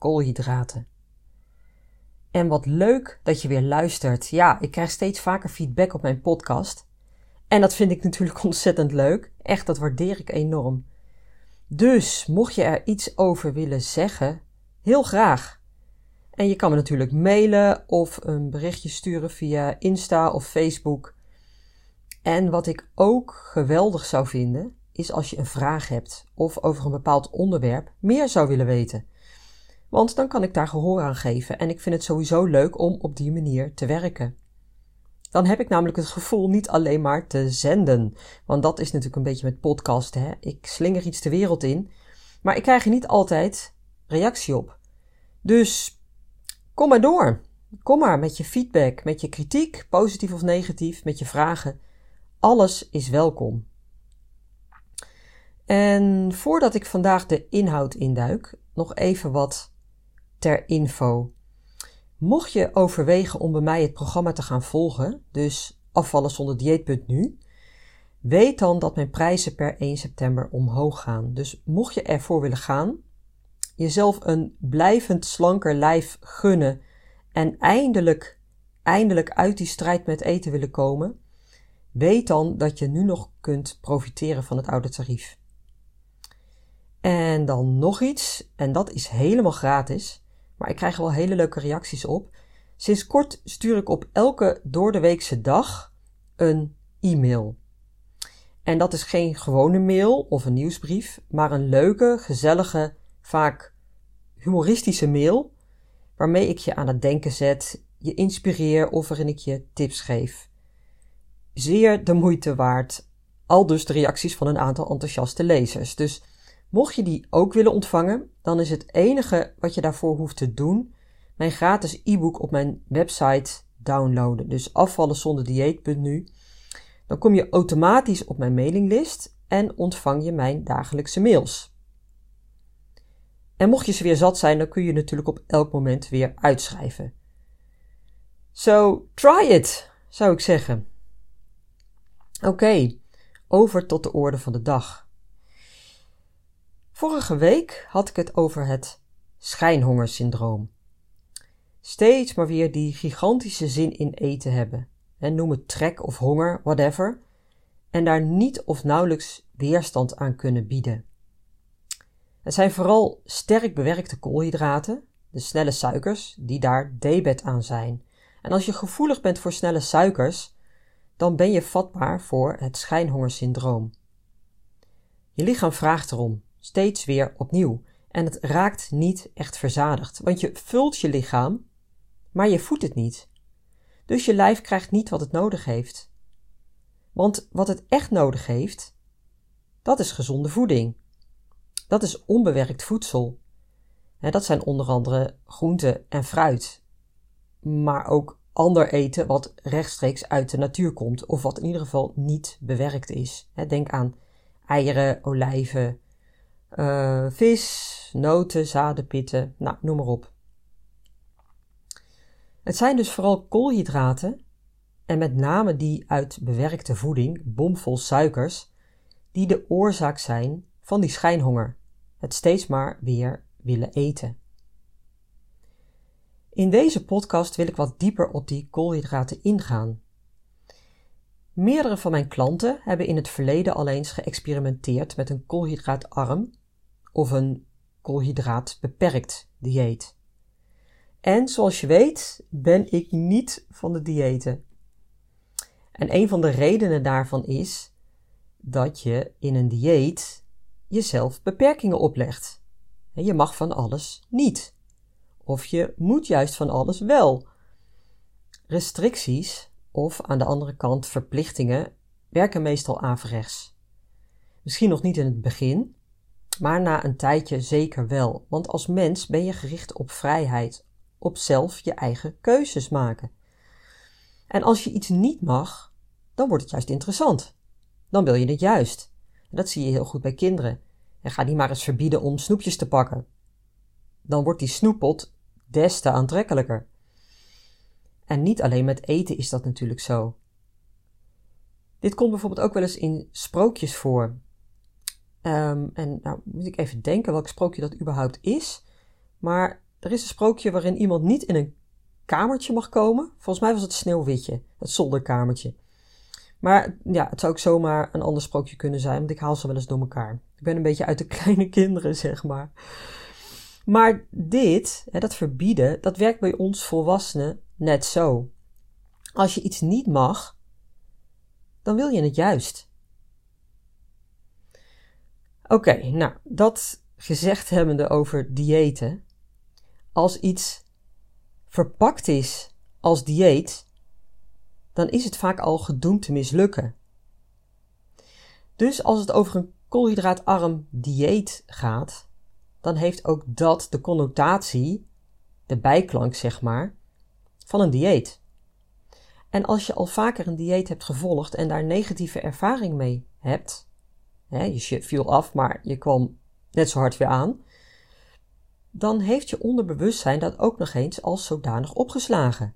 koolhydraten. En wat leuk dat je weer luistert. Ja, ik krijg steeds vaker feedback op mijn podcast. En dat vind ik natuurlijk ontzettend leuk. Echt, dat waardeer ik enorm. Dus, mocht je er iets over willen zeggen, heel graag. En je kan me natuurlijk mailen of een berichtje sturen via Insta of Facebook. En wat ik ook geweldig zou vinden, is als je een vraag hebt of over een bepaald onderwerp meer zou willen weten. Want dan kan ik daar gehoor aan geven en ik vind het sowieso leuk om op die manier te werken. Dan heb ik namelijk het gevoel niet alleen maar te zenden. Want dat is natuurlijk een beetje met podcasten. Hè? Ik slinger iets de wereld in. Maar ik krijg er niet altijd reactie op. Dus kom maar door. Kom maar met je feedback, met je kritiek, positief of negatief, met je vragen. Alles is welkom. En voordat ik vandaag de inhoud induik, nog even wat ter info. Mocht je overwegen om bij mij het programma te gaan volgen, dus afvallen zonder dieet.nu, weet dan dat mijn prijzen per 1 september omhoog gaan. Dus mocht je ervoor willen gaan, jezelf een blijvend slanker lijf gunnen en eindelijk, eindelijk uit die strijd met eten willen komen, weet dan dat je nu nog kunt profiteren van het oude tarief. En dan nog iets, en dat is helemaal gratis, maar ik krijg er wel hele leuke reacties op. Sinds kort stuur ik op elke doordeweekse dag een e-mail. En dat is geen gewone mail of een nieuwsbrief, maar een leuke, gezellige, vaak humoristische mail, waarmee ik je aan het denken zet, je inspireer of waarin ik je tips geef. Zeer de moeite waard, al dus de reacties van een aantal enthousiaste lezers. Dus Mocht je die ook willen ontvangen, dan is het enige wat je daarvoor hoeft te doen mijn gratis e-book op mijn website downloaden. Dus afvallen zonder dieet.nu. Dan kom je automatisch op mijn mailinglist en ontvang je mijn dagelijkse mails. En mocht je ze weer zat zijn, dan kun je natuurlijk op elk moment weer uitschrijven. So try it, zou ik zeggen. Oké, over tot de orde van de dag. Vorige week had ik het over het schijnhongersyndroom. Steeds maar weer die gigantische zin in eten hebben. En noem het trek of honger, whatever. En daar niet of nauwelijks weerstand aan kunnen bieden. Het zijn vooral sterk bewerkte koolhydraten, de snelle suikers, die daar debet aan zijn. En als je gevoelig bent voor snelle suikers, dan ben je vatbaar voor het schijnhongersyndroom. Je lichaam vraagt erom steeds weer opnieuw. En het raakt niet echt verzadigd, want je vult je lichaam, maar je voedt het niet. Dus je lijf krijgt niet wat het nodig heeft. Want wat het echt nodig heeft, dat is gezonde voeding. Dat is onbewerkt voedsel. dat zijn onder andere groente en fruit, maar ook ander eten wat rechtstreeks uit de natuur komt of wat in ieder geval niet bewerkt is. Denk aan eieren, olijven, uh, vis, noten, zaden, pitten, nou, noem maar op. Het zijn dus vooral koolhydraten en met name die uit bewerkte voeding, bomvol suikers, die de oorzaak zijn van die schijnhonger, het steeds maar weer willen eten. In deze podcast wil ik wat dieper op die koolhydraten ingaan. Meerdere van mijn klanten hebben in het verleden al eens geëxperimenteerd met een koolhydraatarm of een koolhydraat beperkt dieet. En zoals je weet ben ik niet van de diëten. En een van de redenen daarvan is dat je in een dieet jezelf beperkingen oplegt. Je mag van alles niet. Of je moet juist van alles wel. Restricties of aan de andere kant verplichtingen werken meestal averechts. Misschien nog niet in het begin, Maar na een tijdje zeker wel, want als mens ben je gericht op vrijheid, op zelf je eigen keuzes maken. En als je iets niet mag, dan wordt het juist interessant. Dan wil je het juist. En dat zie je heel goed bij kinderen. En ga die maar eens verbieden om snoepjes te pakken. Dan wordt die snoeppot des te aantrekkelijker. En niet alleen met eten is dat natuurlijk zo. Dit komt bijvoorbeeld ook wel eens in sprookjes voor. Ehm, en nou moet ik even denken welk sprookje dat überhaupt is. Maar er is een sprookje waarin iemand niet in een kamertje mag komen. Volgens mij was het Sneeuwwitje, het zolderkamertje. Maar ja, het zou ook zomaar een ander sprookje kunnen zijn, want ik haal ze wel eens door elkaar. Ik ben een beetje uit de kleine kinderen, zeg maar. Maar dit, hè, dat verbieden, dat werkt bij ons volwassenen net zo. Als je iets niet mag, dan wil je het juist. Oké, nou, dat gezegd hebbende over diëten. Als iets verpakt is als dieet, dan is het vaak al gedoemd te mislukken. Dus als het over een koolhydraatarm dieet gaat, dan heeft ook dat de connotatie, de bijklank zeg maar, van een dieet. En als je al vaker een dieet hebt gevolgd en daar negatieve ervaring mee hebt, hè, je viel af, maar je kwam net zo hard weer aan, dan heeft je onderbewustzijn dat ook nog eens als zodanig opgeslagen.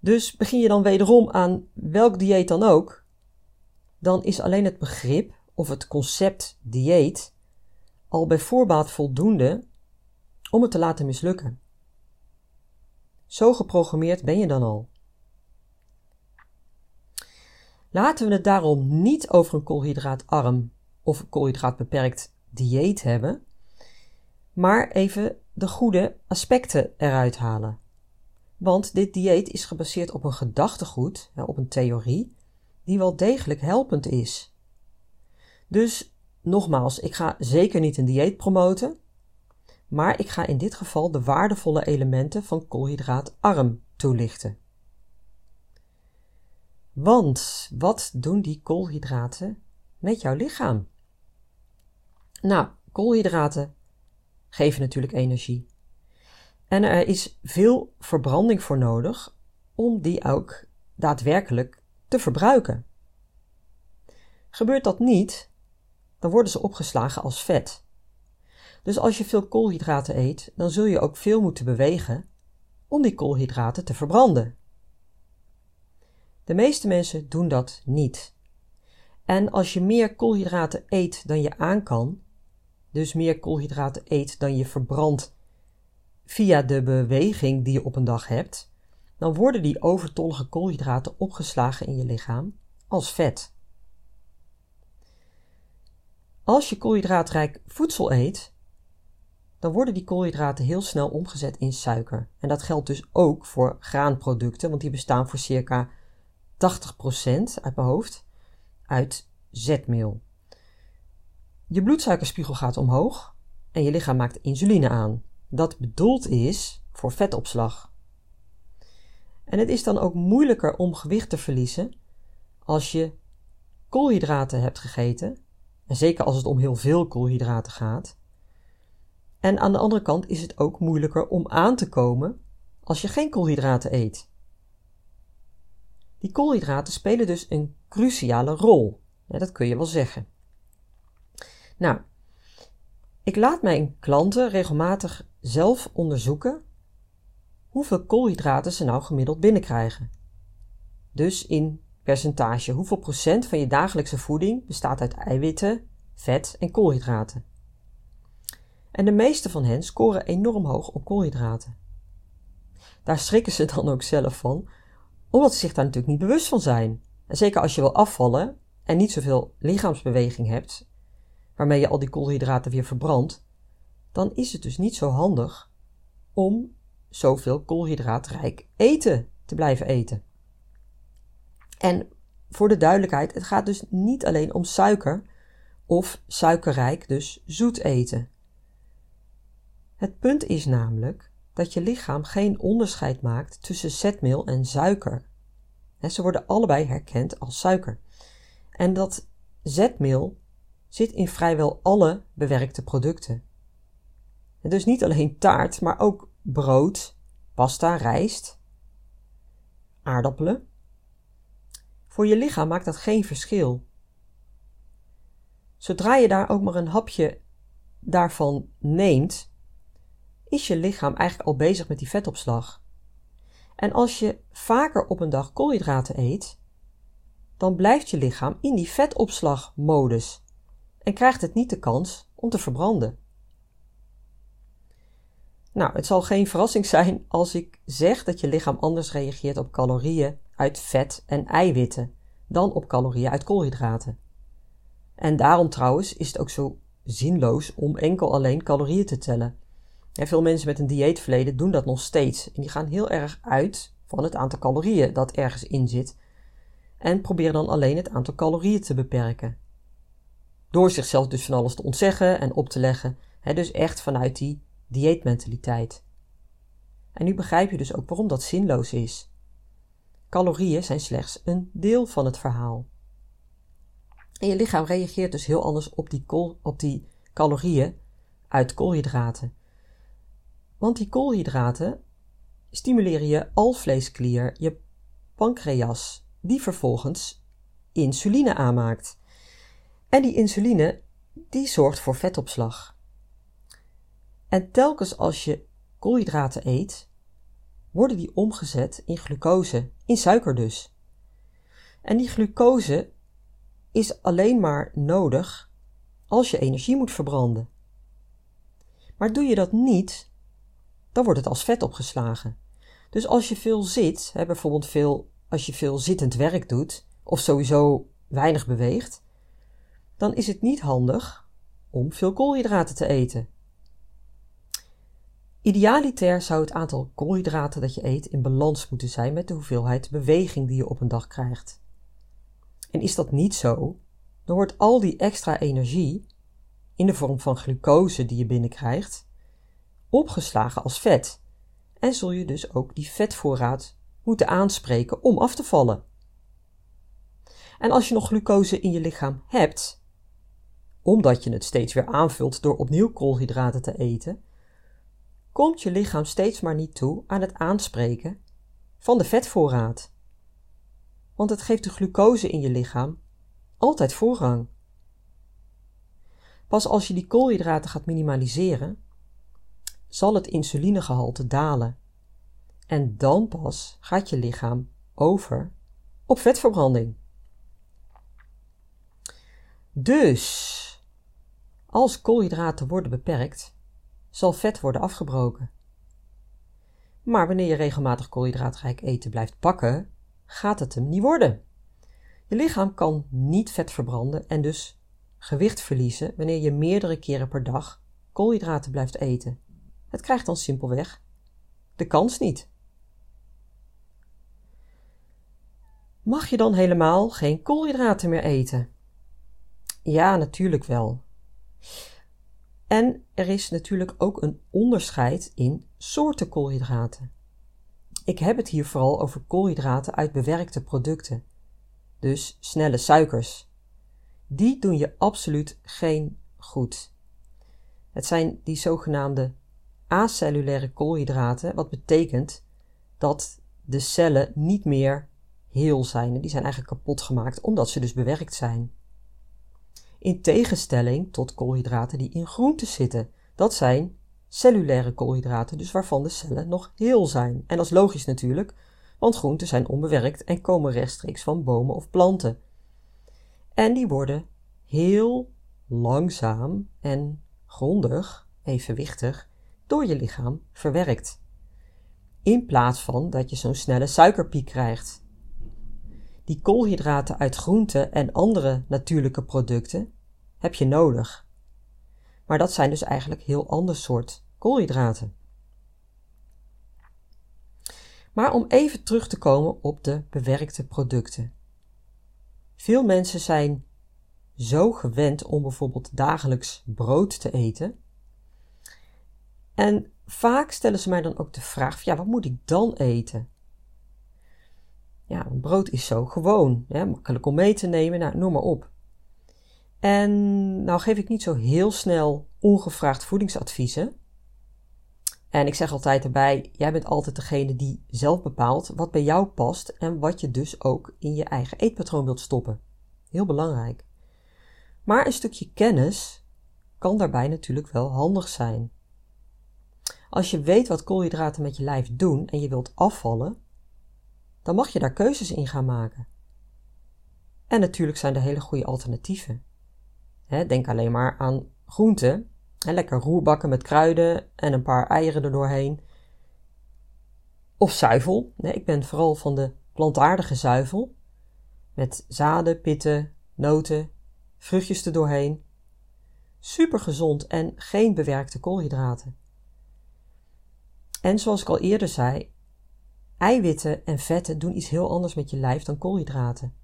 Dus begin je dan wederom aan welk dieet dan ook, dan is alleen het begrip of het concept dieet al bij voorbaat voldoende om het te laten mislukken. Zo geprogrammeerd ben je dan al. Laten we het daarom niet over een koolhydraatarm of koolhydraatbeperkt dieet hebben, maar even de goede aspecten eruit halen. Want dit dieet is gebaseerd op een gedachtegoed, op een theorie, die wel degelijk helpend is. Dus nogmaals, ik ga zeker niet een dieet promoten, maar ik ga in dit geval de waardevolle elementen van koolhydraatarm toelichten. Want wat doen die koolhydraten met jouw lichaam? Nou, koolhydraten geven natuurlijk energie. En er is veel verbranding voor nodig om die ook daadwerkelijk te verbruiken. Gebeurt dat niet, dan worden ze opgeslagen als vet. Dus als je veel koolhydraten eet, dan zul je ook veel moeten bewegen om die koolhydraten te verbranden. De meeste mensen doen dat niet. En als je meer koolhydraten eet dan je aan kan, dus meer koolhydraten eet dan je verbrandt via de beweging die je op een dag hebt, dan worden die overtollige koolhydraten opgeslagen in je lichaam als vet. Als je koolhydraatrijk voedsel eet, dan worden die koolhydraten heel snel omgezet in suiker. En dat geldt dus ook voor graanproducten, want die bestaan voor circa 80% uit mijn hoofd uit zetmeel. Je bloedsuikerspiegel gaat omhoog en je lichaam maakt insuline aan. Dat bedoeld is voor vetopslag. En het is dan ook moeilijker om gewicht te verliezen als je koolhydraten hebt gegeten, en zeker als het om heel veel koolhydraten gaat. En aan de andere kant is het ook moeilijker om aan te komen als je geen koolhydraten eet. Die koolhydraten spelen dus een cruciale rol. dat kun je wel zeggen. Nou, ik laat mijn klanten regelmatig zelf onderzoeken hoeveel koolhydraten ze nou gemiddeld binnenkrijgen. Dus in percentage, hoeveel procent van je dagelijkse voeding bestaat uit eiwitten, vet en koolhydraten. En de meeste van hen scoren enorm hoog op koolhydraten. Daar schrikken ze dan ook zelf van, omdat ze zich daar natuurlijk niet bewust van zijn. En zeker als je wil afvallen en niet zoveel lichaamsbeweging hebt, waarmee je al die koolhydraten weer verbrandt, dan is het dus niet zo handig om zoveel koolhydraatrijk eten te blijven eten. En voor de duidelijkheid, het gaat dus niet alleen om suiker of suikerrijk, dus zoet eten. Het punt is namelijk dat je lichaam geen onderscheid maakt tussen zetmeel en suiker. ze worden allebei herkend als suiker. En dat zetmeel zit in vrijwel alle bewerkte producten. En dus niet alleen taart, maar ook brood, pasta, rijst, aardappelen. Voor je lichaam maakt dat geen verschil. Zodra je daar ook maar een hapje daarvan neemt, is je lichaam eigenlijk al bezig met die vetopslag. En als je vaker op een dag koolhydraten eet, dan blijft je lichaam in die vetopslagmodus en krijgt het niet de kans om te verbranden. Nou, het zal geen verrassing zijn als ik zeg dat je lichaam anders reageert op calorieën uit vet en eiwitten dan op calorieën uit koolhydraten. En daarom trouwens is het ook zo zinloos om enkel alleen calorieën te tellen. Veel mensen met een dieetverleden doen dat nog steeds. En die gaan heel erg uit van het aantal calorieën dat ergens in zit. En proberen dan alleen het aantal calorieën te beperken. Door zichzelf dus van alles te ontzeggen en op te leggen. dus echt vanuit die dieetmentaliteit. En nu begrijp je dus ook waarom dat zinloos is. Calorieën zijn slechts een deel van het verhaal. En je lichaam reageert dus heel anders op die, op die calorieën uit koolhydraten. Want die koolhydraten stimuleren je alvleesklier, je pancreas, die vervolgens insuline aanmaakt. En die insuline die zorgt voor vetopslag. En telkens als je koolhydraten eet, worden die omgezet in glucose, in suiker dus. En die glucose is alleen maar nodig als je energie moet verbranden. Maar doe je dat niet, dan wordt het als vet opgeslagen. Dus als je veel zit, bijvoorbeeld veel, als je veel zittend werk doet, of sowieso weinig beweegt, dan is het niet handig om veel koolhydraten te eten. Idealiter zou het aantal koolhydraten dat je eet in balans moeten zijn met de hoeveelheid beweging die je op een dag krijgt. En is dat niet zo, dan wordt al die extra energie, in de vorm van glucose die je binnenkrijgt, opgeslagen als vet. En zul je dus ook die vetvoorraad moeten aanspreken om af te vallen. En als je nog glucose in je lichaam hebt, omdat je het steeds weer aanvult door opnieuw koolhydraten te eten, komt je lichaam steeds maar niet toe aan het aanspreken van de vetvoorraad. Want het geeft de glucose in je lichaam altijd voorrang. Pas als je die koolhydraten gaat minimaliseren, zal het insulinegehalte dalen. En dan pas gaat je lichaam over op vetverbranding. Dus, als koolhydraten worden beperkt, zal vet worden afgebroken. Maar wanneer je regelmatig koolhydraatrijk eten blijft pakken, gaat het hem niet worden. Je lichaam kan niet vet verbranden en dus gewicht verliezen wanneer je meerdere keren per dag koolhydraten blijft eten. Het krijgt dan simpelweg de kans niet. Mag je dan helemaal geen koolhydraten meer eten? Ja, natuurlijk wel. En er is natuurlijk ook een onderscheid in soorten koolhydraten. Ik heb het hier vooral over koolhydraten uit bewerkte producten, dus snelle suikers. Die doen je absoluut geen goed. Het zijn die zogenaamde acellulaire koolhydraten, wat betekent dat de cellen niet meer heel zijn. Die zijn eigenlijk kapot gemaakt omdat ze dus bewerkt zijn in tegenstelling tot koolhydraten die in groenten zitten. Dat zijn cellulaire koolhydraten, dus waarvan de cellen nog heel zijn. En dat is logisch natuurlijk, want groenten zijn onbewerkt en komen rechtstreeks van bomen of planten. En die worden heel langzaam en grondig, evenwichtig, door je lichaam verwerkt. In plaats van dat je zo'n snelle suikerpiek krijgt. Die koolhydraten uit groenten en andere natuurlijke producten heb je nodig. Maar dat zijn dus eigenlijk heel ander soort koolhydraten. Maar om even terug te komen op de bewerkte producten. Veel mensen zijn zo gewend om bijvoorbeeld dagelijks brood te eten. En vaak stellen ze mij dan ook de vraag: ja, wat moet ik dan eten? Ja, brood is zo gewoon, hè, makkelijk om mee te nemen, nou, noem maar op. En nou geef ik niet zo heel snel ongevraagd voedingsadviezen. En ik zeg altijd erbij: jij bent altijd degene die zelf bepaalt wat bij jou past en wat je dus ook in je eigen eetpatroon wilt stoppen. Heel belangrijk. Maar een stukje kennis kan daarbij natuurlijk wel handig zijn. Als je weet wat koolhydraten met je lijf doen en je wilt afvallen, dan mag je daar keuzes in gaan maken. En natuurlijk zijn er hele goede alternatieven. denk alleen maar aan groenten. lekker roerbakken met kruiden en een paar eieren erdoorheen. Of zuivel. ik ben vooral van de plantaardige zuivel. Met zaden, pitten, noten, vruchtjes erdoorheen. Super gezond en geen bewerkte koolhydraten. En zoals ik al eerder zei, eiwitten en vetten doen iets heel anders met je lijf dan koolhydraten.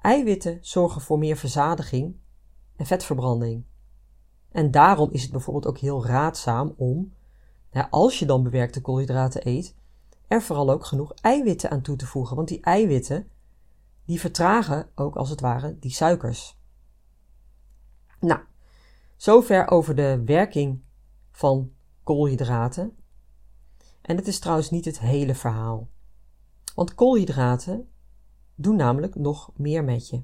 Eiwitten zorgen voor meer verzadiging en vetverbranding. En daarom is het bijvoorbeeld ook heel raadzaam om, als je dan bewerkte koolhydraten eet, er vooral ook genoeg eiwitten aan toe te voegen. Want die eiwitten, die vertragen ook als het ware die suikers. Nou, zover over de werking van koolhydraten. En het is trouwens niet het hele verhaal. Want koolhydraten doen namelijk nog meer met je.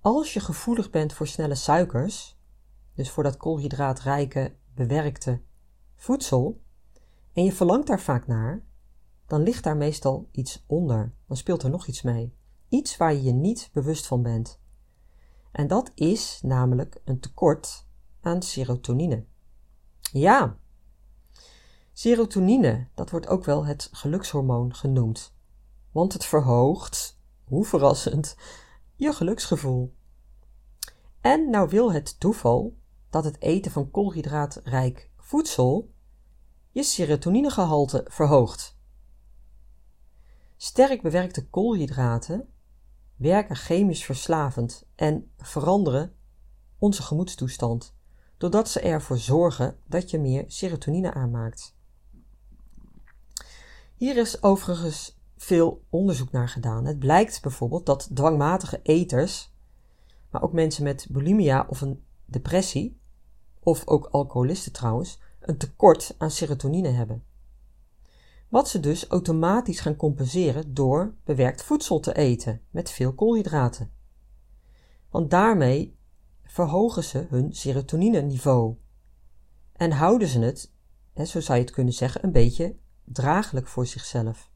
Als je gevoelig bent voor snelle suikers, dus voor dat koolhydraatrijke bewerkte voedsel, en je verlangt daar vaak naar, dan ligt daar meestal iets onder. Dan speelt er nog iets mee. Iets waar je je niet bewust van bent. En dat is namelijk een tekort aan serotonine. Ja, serotonine, dat wordt ook wel het gelukshormoon genoemd want het verhoogt, hoe verrassend, je geluksgevoel. En nou wil het toeval dat het eten van koolhydraatrijk voedsel je serotoninegehalte verhoogt. Sterk bewerkte koolhydraten werken chemisch verslavend en veranderen onze gemoedstoestand, doordat ze ervoor zorgen dat je meer serotonine aanmaakt. Hier is overigens veel onderzoek naar gedaan. Het blijkt bijvoorbeeld dat dwangmatige eters, maar ook mensen met bulimia of een depressie, of ook alcoholisten trouwens, een tekort aan serotonine hebben. Wat ze dus automatisch gaan compenseren door bewerkt voedsel te eten met veel koolhydraten. Want daarmee verhogen ze hun serotonine-niveau en houden ze het, zo zou je het kunnen zeggen, een beetje draaglijk voor zichzelf.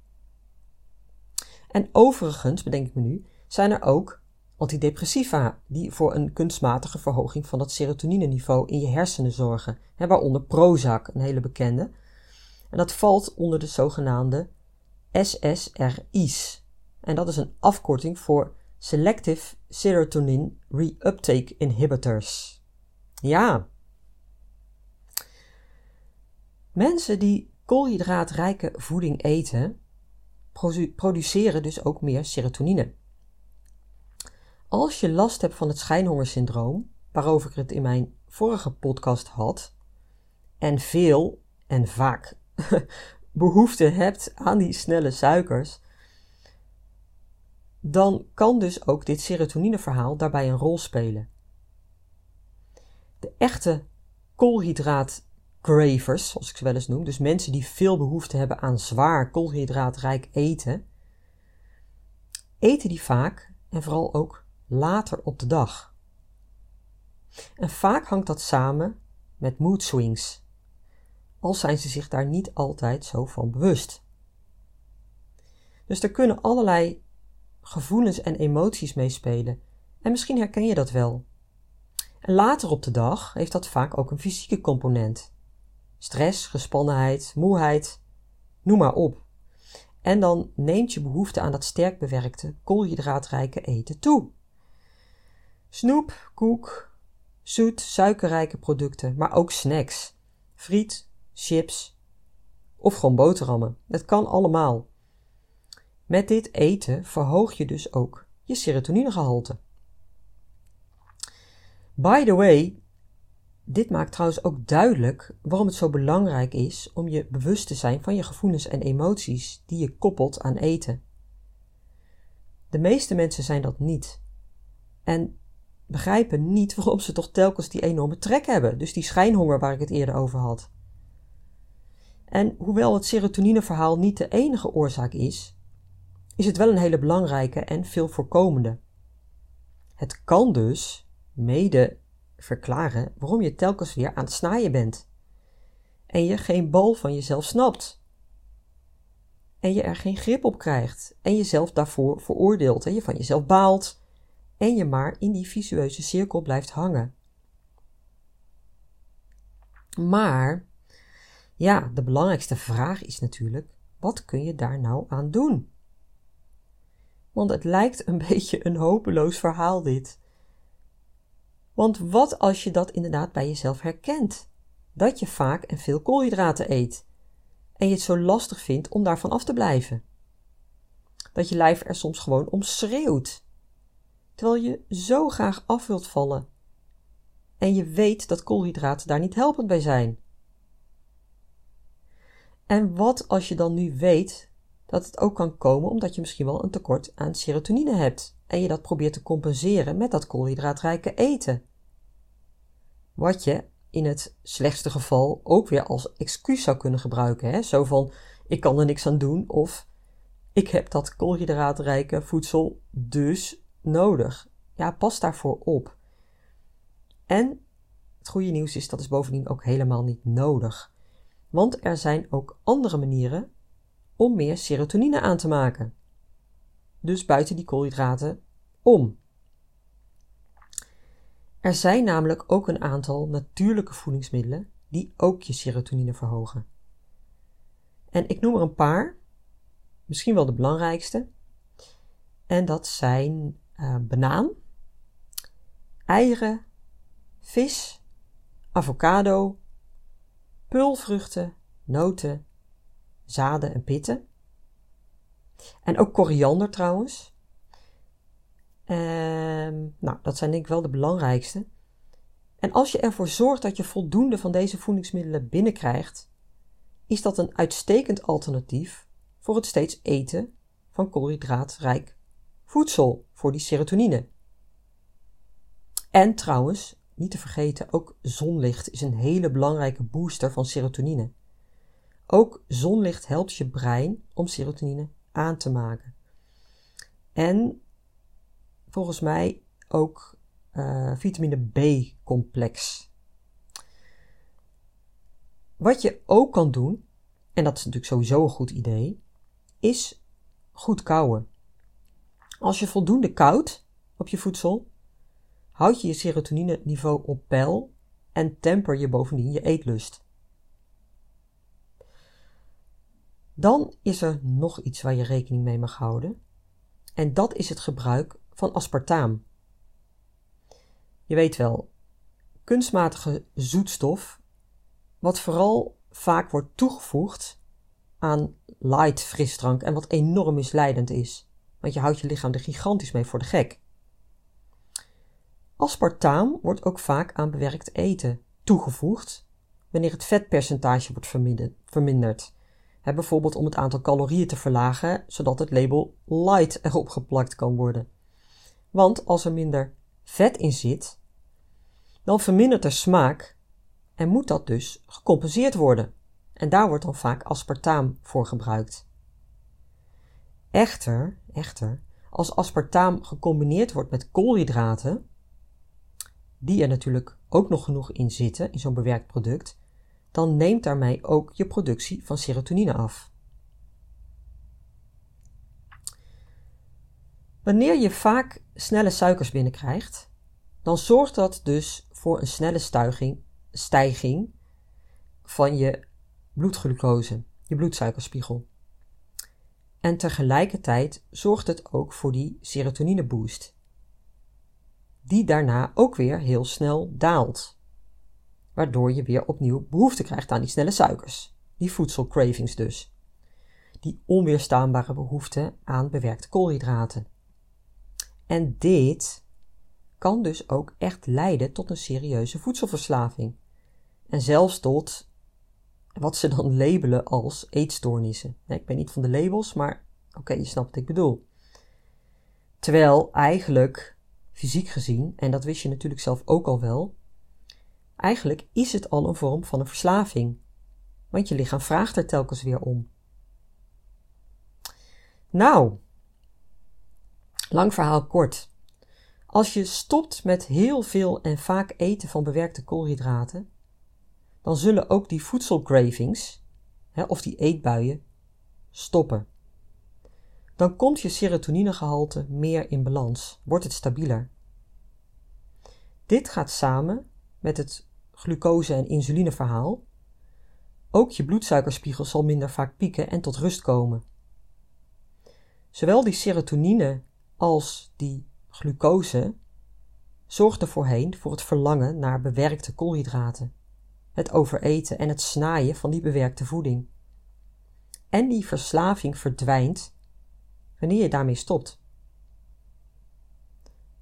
En overigens, bedenk ik me nu, zijn er ook antidepressiva die voor een kunstmatige verhoging van het serotonineniveau in je hersenen zorgen, hè, waaronder Prozac, een hele bekende. En dat valt onder de zogenaamde SSRI's. En dat is een afkorting voor Selective Serotonin Reuptake Inhibitors. Ja. Mensen die koolhydraatrijke voeding eten, produceren dus ook meer serotonine. Als je last hebt van het schijnhongersyndroom, waarover ik het in mijn vorige podcast had, en veel en vaak behoefte hebt aan die snelle suikers, dan kan dus ook dit serotonineverhaal daarbij een rol spelen. De echte koolhydraat cravers, zoals ik ze wel eens noem, dus mensen die veel behoefte hebben aan zwaar koolhydraatrijk eten, eten die vaak en vooral ook later op de dag. En vaak hangt dat samen met mood swings, al zijn ze zich daar niet altijd zo van bewust. Dus er kunnen allerlei gevoelens en emoties meespelen. En misschien herken je dat wel. En later op de dag heeft dat vaak ook een fysieke component stress, gespannenheid, moeheid, noem maar op. En dan neemt je behoefte aan dat sterk bewerkte, koolhydraatrijke eten toe. Snoep, koek, zoet, suikerrijke producten, maar ook snacks, friet, chips of gewoon boterhammen. Het kan allemaal. Met dit eten verhoog je dus ook je serotoninegehalte. By the way, dit maakt trouwens ook duidelijk waarom het zo belangrijk is om je bewust te zijn van je gevoelens en emoties die je koppelt aan eten. De meeste mensen zijn dat niet. En begrijpen niet waarom ze toch telkens die enorme trek hebben, dus die schijnhonger waar ik het eerder over had. En hoewel het serotonineverhaal niet de enige oorzaak is, is het wel een hele belangrijke en veel voorkomende. Het kan dus mede verklaren waarom je telkens weer aan het snaaien bent en je geen bal van jezelf snapt en je er geen grip op krijgt en jezelf daarvoor veroordeelt en je van jezelf baalt en je maar in die visueuze cirkel blijft hangen. Maar ja, de belangrijkste vraag is natuurlijk: wat kun je daar nou aan doen? Want het lijkt een beetje een hopeloos verhaal dit. Want wat als je dat inderdaad bij jezelf herkent? Dat je vaak en veel koolhydraten eet en je het zo lastig vindt om daarvan af te blijven. Dat je lijf er soms gewoon om schreeuwt, terwijl je zo graag af wilt vallen en je weet dat koolhydraten daar niet helpend bij zijn. En wat als je dan nu weet dat het ook kan komen omdat je misschien wel een tekort aan serotonine hebt en je dat probeert te compenseren met dat koolhydraatrijke eten? Wat je in het slechtste geval ook weer als excuus zou kunnen gebruiken. Hè? Zo van: ik kan er niks aan doen of ik heb dat koolhydraatrijke voedsel dus nodig. Ja, pas daarvoor op. En het goede nieuws is dat is bovendien ook helemaal niet nodig. Want er zijn ook andere manieren om meer serotonine aan te maken. Dus buiten die koolhydraten om. Er zijn namelijk ook een aantal natuurlijke voedingsmiddelen die ook je serotonine verhogen. En ik noem er een paar, misschien wel de belangrijkste. En dat zijn uh, banaan, eieren, vis, avocado, peulvruchten, noten, zaden en pitten. En ook koriander trouwens. Um, nou, dat zijn denk ik wel de belangrijkste. En als je ervoor zorgt dat je voldoende van deze voedingsmiddelen binnenkrijgt, is dat een uitstekend alternatief voor het steeds eten van koolhydraatrijk voedsel voor die serotonine. En trouwens, niet te vergeten, ook zonlicht is een hele belangrijke booster van serotonine. Ook zonlicht helpt je brein om serotonine aan te maken. En volgens mij ook uh, vitamine B-complex. Wat je ook kan doen, en dat is natuurlijk sowieso een goed idee, is goed kouwen. Als je voldoende koudt op je voedsel, houd je je serotonine niveau op peil en temper je bovendien je eetlust. Dan is er nog iets waar je rekening mee mag houden. En dat is het gebruik van aspartaam. Je weet wel, kunstmatige zoetstof, wat vooral vaak wordt toegevoegd aan light frisdrank en wat enorm misleidend is, want je houdt je lichaam er gigantisch mee voor de gek. Aspartaam wordt ook vaak aan bewerkt eten toegevoegd wanneer het vetpercentage wordt verminderd. Bijvoorbeeld om het aantal calorieën te verlagen, zodat het label light erop geplakt kan worden. Want als er minder vet in zit, dan vermindert de smaak en moet dat dus gecompenseerd worden. En daar wordt dan vaak aspartaam voor gebruikt. Echter, echter, als aspartaam gecombineerd wordt met koolhydraten, die er natuurlijk ook nog genoeg in zitten in zo'n bewerkt product, dan neemt daarmee ook je productie van serotonine af. Wanneer je vaak snelle suikers binnenkrijgt, dan zorgt dat dus voor een snelle stijging van je bloedglucose, je bloedsuikerspiegel. En tegelijkertijd zorgt het ook voor die serotonine boost, die daarna ook weer heel snel daalt, waardoor je weer opnieuw behoefte krijgt aan die snelle suikers, die voedselcravings dus, die onweerstaanbare behoefte aan bewerkte koolhydraten. En dit kan dus ook echt leiden tot een serieuze voedselverslaving. En zelfs tot wat ze dan labelen als eetstoornissen. Ik ben niet van de labels, maar oké, je snapt wat ik bedoel. Terwijl eigenlijk fysiek gezien, en dat wist je natuurlijk zelf ook al wel, eigenlijk is het al een vorm van een verslaving. Want je lichaam vraagt er telkens weer om. Nou, lang verhaal kort. Als je stopt met heel veel en vaak eten van bewerkte koolhydraten, dan zullen ook die voedselcravings, hè, of die eetbuien, stoppen. Dan komt je serotoninegehalte meer in balans, wordt het stabieler. Dit gaat samen met het glucose- en insulineverhaal. Ook je bloedsuikerspiegel zal minder vaak pieken en tot rust komen. Zowel die serotonine als die glucose zorgden voorheen voor het verlangen naar bewerkte koolhydraten, het overeten en het snaaien van die bewerkte voeding. En die verslaving verdwijnt wanneer je daarmee stopt.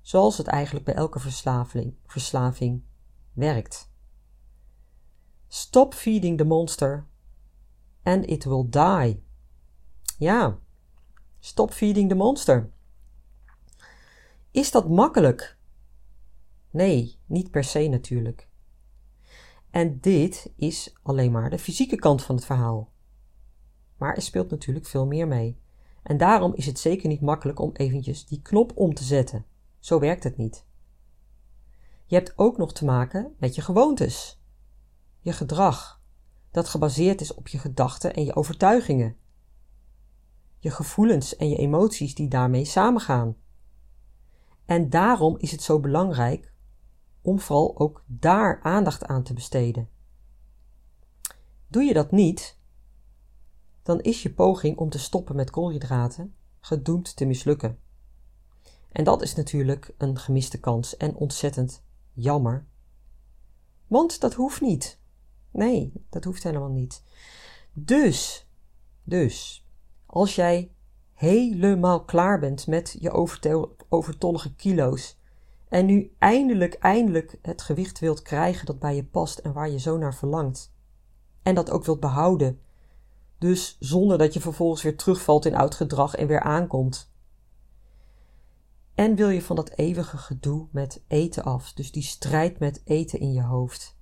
Zoals het eigenlijk bij elke verslaving, verslaving werkt. Stop feeding the monster and it will die. Ja, stop feeding the monster. Is dat makkelijk? Nee, niet per se natuurlijk. En dit is alleen maar de fysieke kant van het verhaal. Maar er speelt natuurlijk veel meer mee. En daarom is het zeker niet makkelijk om eventjes die knop om te zetten. Zo werkt het niet. Je hebt ook nog te maken met je gewoontes, je gedrag, dat gebaseerd is op je gedachten en je overtuigingen, je gevoelens en je emoties die daarmee samengaan. En daarom is het zo belangrijk om vooral ook daar aandacht aan te besteden. Doe je dat niet, dan is je poging om te stoppen met koolhydraten gedoemd te mislukken. En dat is natuurlijk een gemiste kans en ontzettend jammer. Want dat hoeft niet. Nee, dat hoeft helemaal niet. Dus, dus, als jij helemaal klaar bent met je overtollige kilo's en nu eindelijk, eindelijk het gewicht wilt krijgen dat bij je past en waar je zo naar verlangt, en dat ook wilt behouden, dus zonder dat je vervolgens weer terugvalt in oud gedrag en weer aankomt. En wil je van dat eeuwige gedoe met eten af, dus die strijd met eten in je hoofd,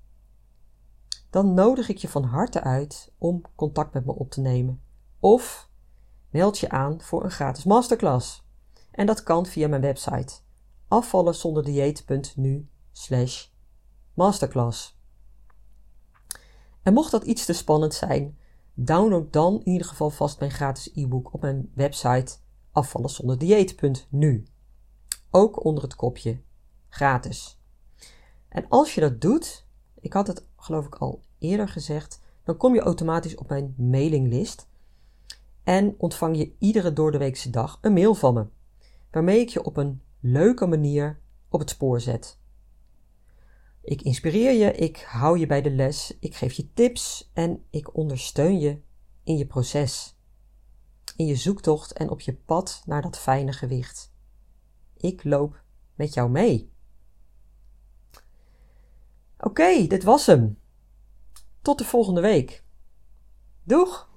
dan nodig ik je van harte uit om contact met me op te nemen. Of meld je aan voor een gratis masterclass. En dat kan via mijn website afvallenzonderdieet.nu slash masterclass. En mocht dat iets te spannend zijn, download dan in ieder geval vast mijn gratis e-book op mijn website afvallenzonderdieet.nu. Ook onder het kopje gratis. En als je dat doet, ik had het geloof ik al eerder gezegd, dan kom je automatisch op mijn mailinglist en ontvang je iedere doordeweekse dag een mail van me, waarmee ik je op een leuke manier op het spoor zet. Ik inspireer je, ik hou je bij de les, ik geef je tips en ik ondersteun je in je proces, in je zoektocht en op je pad naar dat fijne gewicht. Ik loop met jou mee. Oké, dit was hem. Tot de volgende week. Doeg!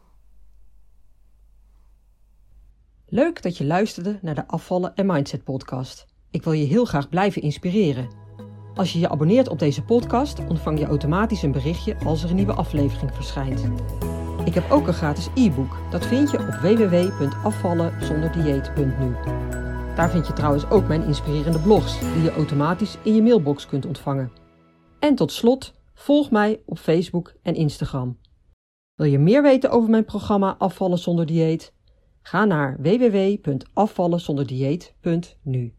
Leuk dat je luisterde naar de Afvallen en Mindset podcast. Ik wil je heel graag blijven inspireren. Als je je abonneert op deze podcast, ontvang je automatisch een berichtje als er een nieuwe aflevering verschijnt. Ik heb ook een gratis e-book. Dat vind je op www.afvallenzonderdieet.nu. Daar vind je trouwens ook mijn inspirerende blogs, die je automatisch in je mailbox kunt ontvangen. En tot slot, volg mij op Facebook en Instagram. Wil je meer weten over mijn programma Afvallen zonder dieet? Ga naar www.afvallenzonderdieet.nu.